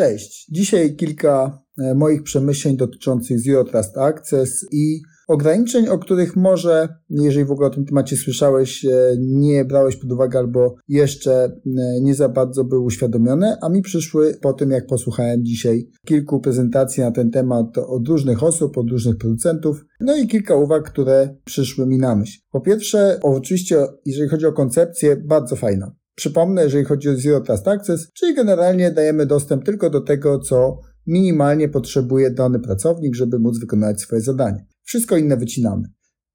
Cześć. Dzisiaj kilka e, moich przemyśleń dotyczących Zero Trust Access i ograniczeń, o których może, jeżeli w ogóle o tym temacie słyszałeś, e, nie brałeś pod uwagę albo jeszcze e, nie za bardzo były uświadomione, a mi przyszły po tym, jak posłuchałem dzisiaj kilku prezentacji na ten temat od różnych osób, od różnych producentów, no i kilka uwag, które przyszły mi na myśl. Po pierwsze, oczywiście, jeżeli chodzi o koncepcję, bardzo fajna. Przypomnę, jeżeli chodzi o Zero Trust Access, czyli generalnie dajemy dostęp tylko do tego, co minimalnie potrzebuje dany pracownik, żeby móc wykonać swoje zadanie. Wszystko inne wycinamy.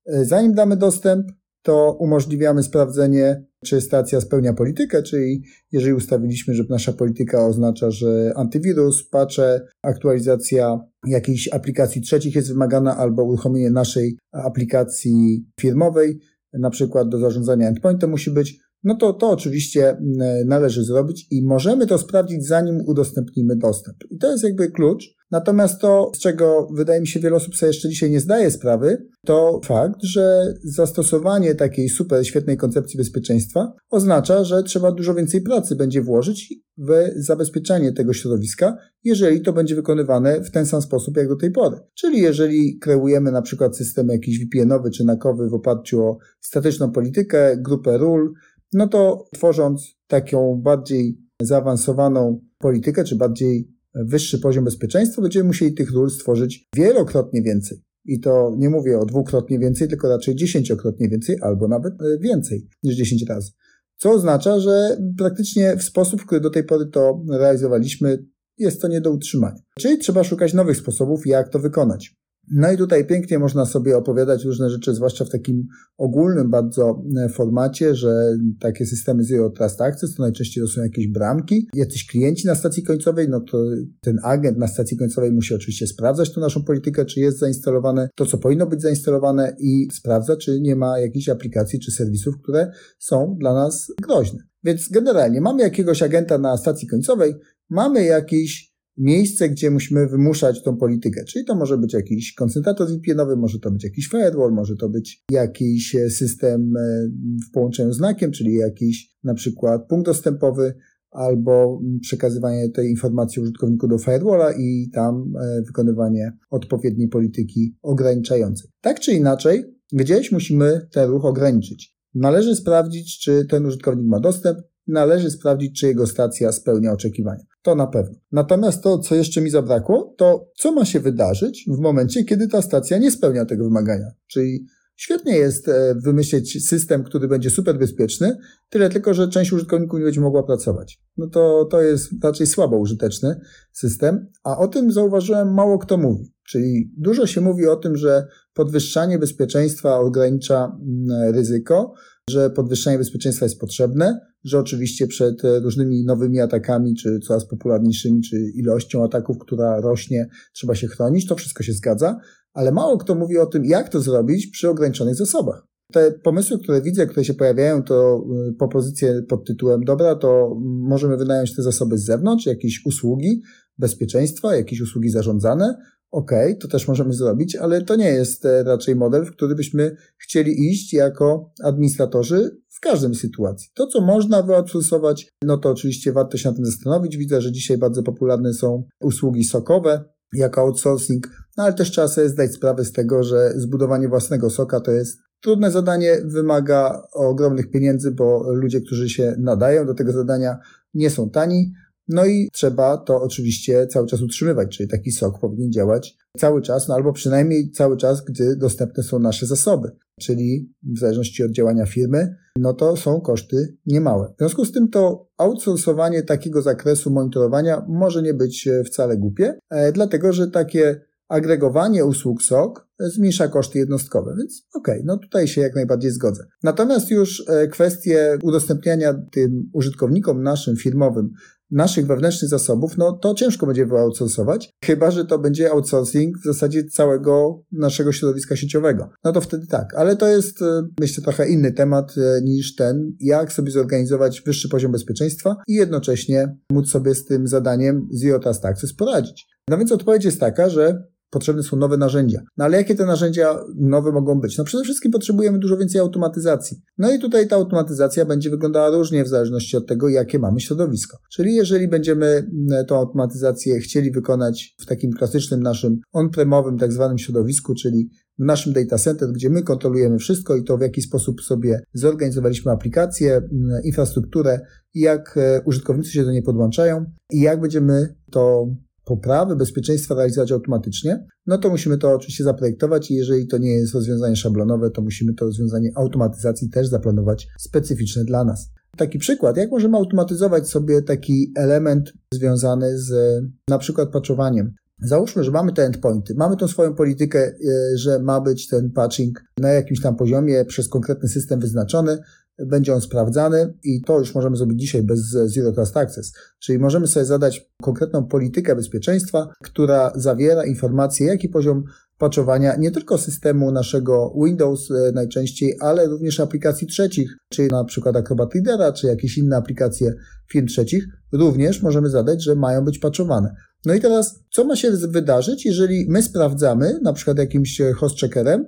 E, zanim damy dostęp, to umożliwiamy sprawdzenie, czy stacja spełnia politykę, czyli jeżeli ustawiliśmy, że nasza polityka oznacza, że antywirus, patche, aktualizacja jakiejś aplikacji trzecich jest wymagana albo uruchomienie naszej aplikacji firmowej, na przykład do zarządzania endpointem musi być, no to to oczywiście mm, należy zrobić i możemy to sprawdzić, zanim udostępnimy dostęp. I to jest jakby klucz. Natomiast to, z czego wydaje mi się wiele osób sobie jeszcze dzisiaj nie zdaje sprawy, to fakt, że zastosowanie takiej super świetnej koncepcji bezpieczeństwa oznacza, że trzeba dużo więcej pracy będzie włożyć w zabezpieczanie tego środowiska, jeżeli to będzie wykonywane w ten sam sposób jak do tej pory. Czyli jeżeli kreujemy na przykład system jakiś VPN-owy czy nakowy w oparciu o statyczną politykę, grupę ról, no to tworząc taką bardziej zaawansowaną politykę, czy bardziej wyższy poziom bezpieczeństwa, będziemy musieli tych ról stworzyć wielokrotnie więcej. I to nie mówię o dwukrotnie więcej, tylko raczej dziesięciokrotnie więcej, albo nawet e, więcej niż dziesięć razy. Co oznacza, że praktycznie w sposób, w który do tej pory to realizowaliśmy, jest to nie do utrzymania. Czyli trzeba szukać nowych sposobów, jak to wykonać. No i tutaj pięknie można sobie opowiadać różne rzeczy, zwłaszcza w takim ogólnym bardzo e, formacie, że takie systemy Zero Trust Access to najczęściej to są jakieś bramki, jacyś klienci na stacji końcowej, no to ten agent na stacji końcowej musi oczywiście sprawdzać tą naszą politykę, czy jest zainstalowane to, co powinno być zainstalowane i sprawdza, czy nie ma jakichś aplikacji czy serwisów, które są dla nas groźne. Więc generalnie mamy jakiegoś agenta na stacji końcowej, mamy jakiś miejsce, gdzie musimy wymuszać tą politykę. Czyli to może być jakiś koncentrator VPN-owy, może to być jakiś firewall, może to być jakiś e, system e, w połączeniu z znakiem, czyli jakiś na przykład punkt dostępowy, albo przekazywanie tej informacji użytkowniku do firewalla i tam e, wykonywanie odpowiedniej polityki ograniczającej. Tak czy inaczej, gdzieś musimy ten ruch ograniczyć. Należy sprawdzić, czy ten użytkownik ma dostęp, należy sprawdzić, czy jego stacja spełnia oczekiwania. To na pewno. Natomiast to, co jeszcze mi zabrakło, to co ma się wydarzyć w momencie, kiedy ta stacja nie spełnia tego wymagania. Czyli świetnie jest e, wymyślić system, który będzie super bezpieczny, tyle tylko, że część użytkowników nie będzie mogła pracować. No to, to jest raczej słabo użyteczny system, a o tym zauważyłem mało kto mówi. Czyli dużo się mówi o tym, że podwyższanie bezpieczeństwa ogranicza mm, ryzyko, że podwyższenie bezpieczeństwa jest potrzebne, że oczywiście przed różnymi nowymi atakami, czy coraz popularniejszymi, czy ilością ataków, która rośnie, trzeba się chronić. To wszystko się zgadza, ale mało kto mówi o tym, jak to zrobić przy ograniczonych zasobach. Te pomysły, które widzę, które się pojawiają, to y, propozycje pod tytułem dobra, to możemy wynająć te zasoby z zewnątrz, jakieś usługi bezpieczeństwa, jakieś usługi zarządzane, OK, to też możemy zrobić, ale to nie jest e, raczej model, w który byśmy chcieli iść jako administratorzy w każdej sytuacji. To, co można wyoutsourcować, no to oczywiście warto się na tym zastanowić. Widzę, że dzisiaj bardzo popularne są usługi sokowe jako outsourcing, no ale też trzeba sobie zdać sprawę z tego, że zbudowanie własnego soka to jest trudne zadanie, wymaga ogromnych pieniędzy, bo ludzie, którzy się nadają do tego zadania, nie są tani. No i trzeba to oczywiście cały czas utrzymywać, czyli taki sok powinien działać cały czas, no albo przynajmniej cały czas, gdy dostępne są nasze zasoby. Czyli w zależności od działania firmy, no to są koszty niemałe. W związku z tym to outsourcowanie takiego zakresu monitorowania może nie być e, wcale głupie, e, dlatego że takie agregowanie usług SOC zmniejsza koszty jednostkowe, więc okej, okay, no tutaj się jak najbardziej zgodzę. Natomiast już e, kwestie udostępniania tym użytkownikom naszym firmowym naszych wewnętrznych zasobów, no to ciężko będzie wyoutsourcować, chyba że to będzie outsourcing w zasadzie całego naszego środowiska sieciowego. No to wtedy tak, ale to jest e, myślę trochę inny temat e, niż ten, jak sobie zorganizować wyższy poziom bezpieczeństwa i jednocześnie móc sobie z tym zadaniem Zero Trust Access poradzić. No więc odpowiedź jest taka, że potrzebne są nowe narzędzia. No ale jakie te narzędzia nowe mogą być? No przede wszystkim potrzebujemy dużo więcej automatyzacji. No i tutaj ta automatyzacja będzie wyglądała różnie w zależności od tego, jakie mamy środowisko. Czyli jeżeli będziemy mm, tą automatyzację chcieli wykonać w takim klasycznym naszym on-premowym tak zwanym środowisku, czyli w naszym data center, gdzie my kontrolujemy wszystko i to w jaki sposób sobie zorganizowaliśmy aplikację, mm, infrastrukturę jak e, użytkownicy się do niej podłączają i jak będziemy to poprawy bezpieczeństwa realizować automatycznie, no to musimy to oczywiście zaprojektować i jeżeli to nie jest rozwiązanie szablonowe, to musimy to rozwiązanie automatyzacji też zaplanować specyficzne dla nas. Taki przykład, jak możemy automatyzować sobie taki element związany z na przykład patchowaniem. Załóżmy, że mamy te endpointy, mamy tą swoją politykę, e, że ma być ten patching na jakimś tam poziomie przez konkretny system wyznaczony, będzie on sprawdzany i to już możemy zrobić dzisiaj bez Zero Trust Access. Czyli możemy sobie zadać konkretną politykę bezpieczeństwa, która zawiera informacje, jaki poziom patchowania nie tylko systemu naszego Windows e, najczęściej, ale również aplikacji trzecich, czyli na przykład Acrobat Readera, czy jakieś inne aplikacje firm trzecich, również możemy zadać, że mają być patchowane. No i teraz, co ma się wydarzyć, jeżeli my sprawdzamy, na przykład jakimś host checkerem,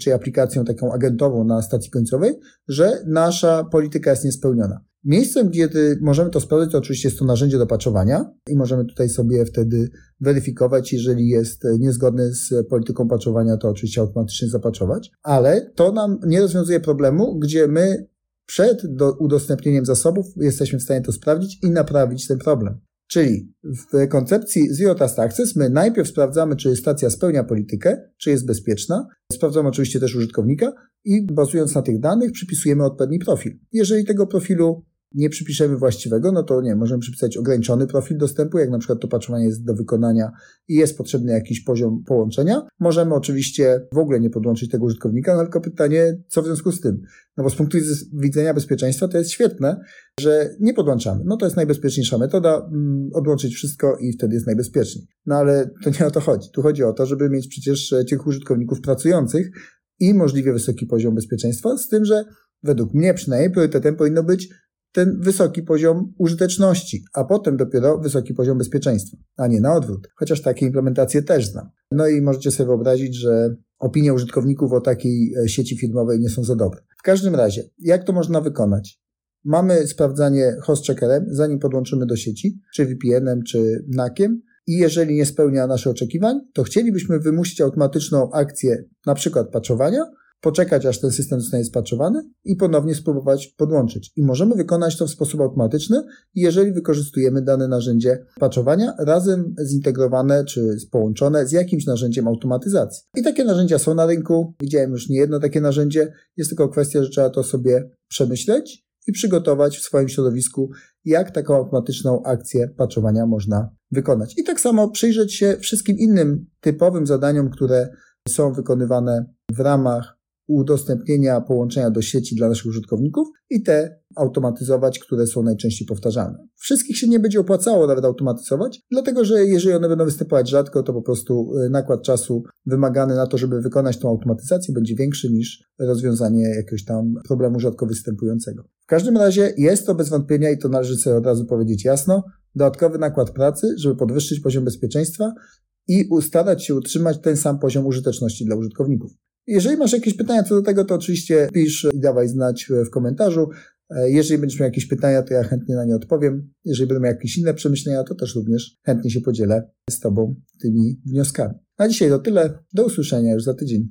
czyli aplikacją taką agentową na stacji końcowej, że nasza polityka jest niespełniona. Miejscem, gdzie możemy to sprawdzić, to oczywiście jest to narzędzie do patchowania i możemy tutaj sobie wtedy weryfikować, jeżeli jest niezgodny z polityką patchowania, to oczywiście automatycznie zapatchować, ale to nam nie rozwiązuje problemu, gdzie my przed udostępnieniem zasobów jesteśmy w stanie to sprawdzić i naprawić ten problem. Czyli w koncepcji Zero Trust Access my najpierw sprawdzamy, czy stacja spełnia politykę, czy jest bezpieczna. Sprawdzamy oczywiście też użytkownika i bazując na tych danych przypisujemy odpowiedni profil. Jeżeli tego profilu nie przypiszemy właściwego, no to nie, możemy przypisać ograniczony profil dostępu, jak na przykład to patrzenie jest do wykonania i jest potrzebny jakiś poziom połączenia. Możemy oczywiście w ogóle nie podłączyć tego użytkownika, no tylko pytanie, co w związku z tym? No bo z punktu widzenia bezpieczeństwa to jest świetne, że nie podłączamy. No to jest najbezpieczniejsza metoda, mm, odłączyć wszystko i wtedy jest najbezpieczniej. No ale to nie o to chodzi. Tu chodzi o to, żeby mieć przecież tych użytkowników pracujących i możliwie wysoki poziom bezpieczeństwa, z tym, że według mnie przynajmniej priorytetem powinno być ten wysoki poziom użyteczności, a potem dopiero wysoki poziom bezpieczeństwa, a nie na odwrót. Chociaż takie implementacje też znam. No i możecie sobie wyobrazić, że opinie użytkowników o takiej e, sieci firmowej nie są za dobre. W każdym razie, jak to można wykonać? Mamy sprawdzanie host checkerem, zanim podłączymy do sieci, czy VPN-em, czy NAC-iem. I jeżeli nie spełnia naszych oczekiwań, to chcielibyśmy wymusić automatyczną akcję, na przykład patchowania, poczekać, aż ten system zostanie spaczowany i ponownie spróbować podłączyć. I możemy wykonać to w sposób automatyczny, jeżeli wykorzystujemy dane narzędzie patchowania razem zintegrowane czy połączone z jakimś narzędziem automatyzacji. I takie narzędzia są na rynku. Widziałem już nie jedno takie narzędzie. Jest tylko kwestia, że trzeba to sobie przemyśleć i przygotować w swoim środowisku, jak taką automatyczną akcję patchowania można wykonać. I tak samo przyjrzeć się wszystkim innym typowym zadaniom, które są wykonywane w ramach udostępnienia połączenia do sieci dla naszych użytkowników i te automatyzować, które są najczęściej powtarzane. Wszystkich się nie będzie opłacało nawet automatyzować, dlatego że jeżeli one będą występować rzadko, to po prostu y, nakład czasu wymagany na to, żeby wykonać tą automatyzację będzie większy niż rozwiązanie jakiegoś tam problemu rzadko występującego. W każdym razie jest to bez wątpienia i to należy sobie od razu powiedzieć jasno, dodatkowy nakład pracy, żeby podwyższyć poziom bezpieczeństwa i ustarać się utrzymać ten sam poziom użyteczności dla użytkowników. Jeżeli masz jakieś pytania co do tego, to oczywiście pisz i dawaj znać w komentarzu. E, jeżeli będziesz miał jakieś pytania, to ja chętnie na nie odpowiem. Jeżeli miał jakieś inne przemyślenia, to też również chętnie się podzielę z Tobą tymi wnioskami. Na dzisiaj to tyle. Do usłyszenia już za tydzień.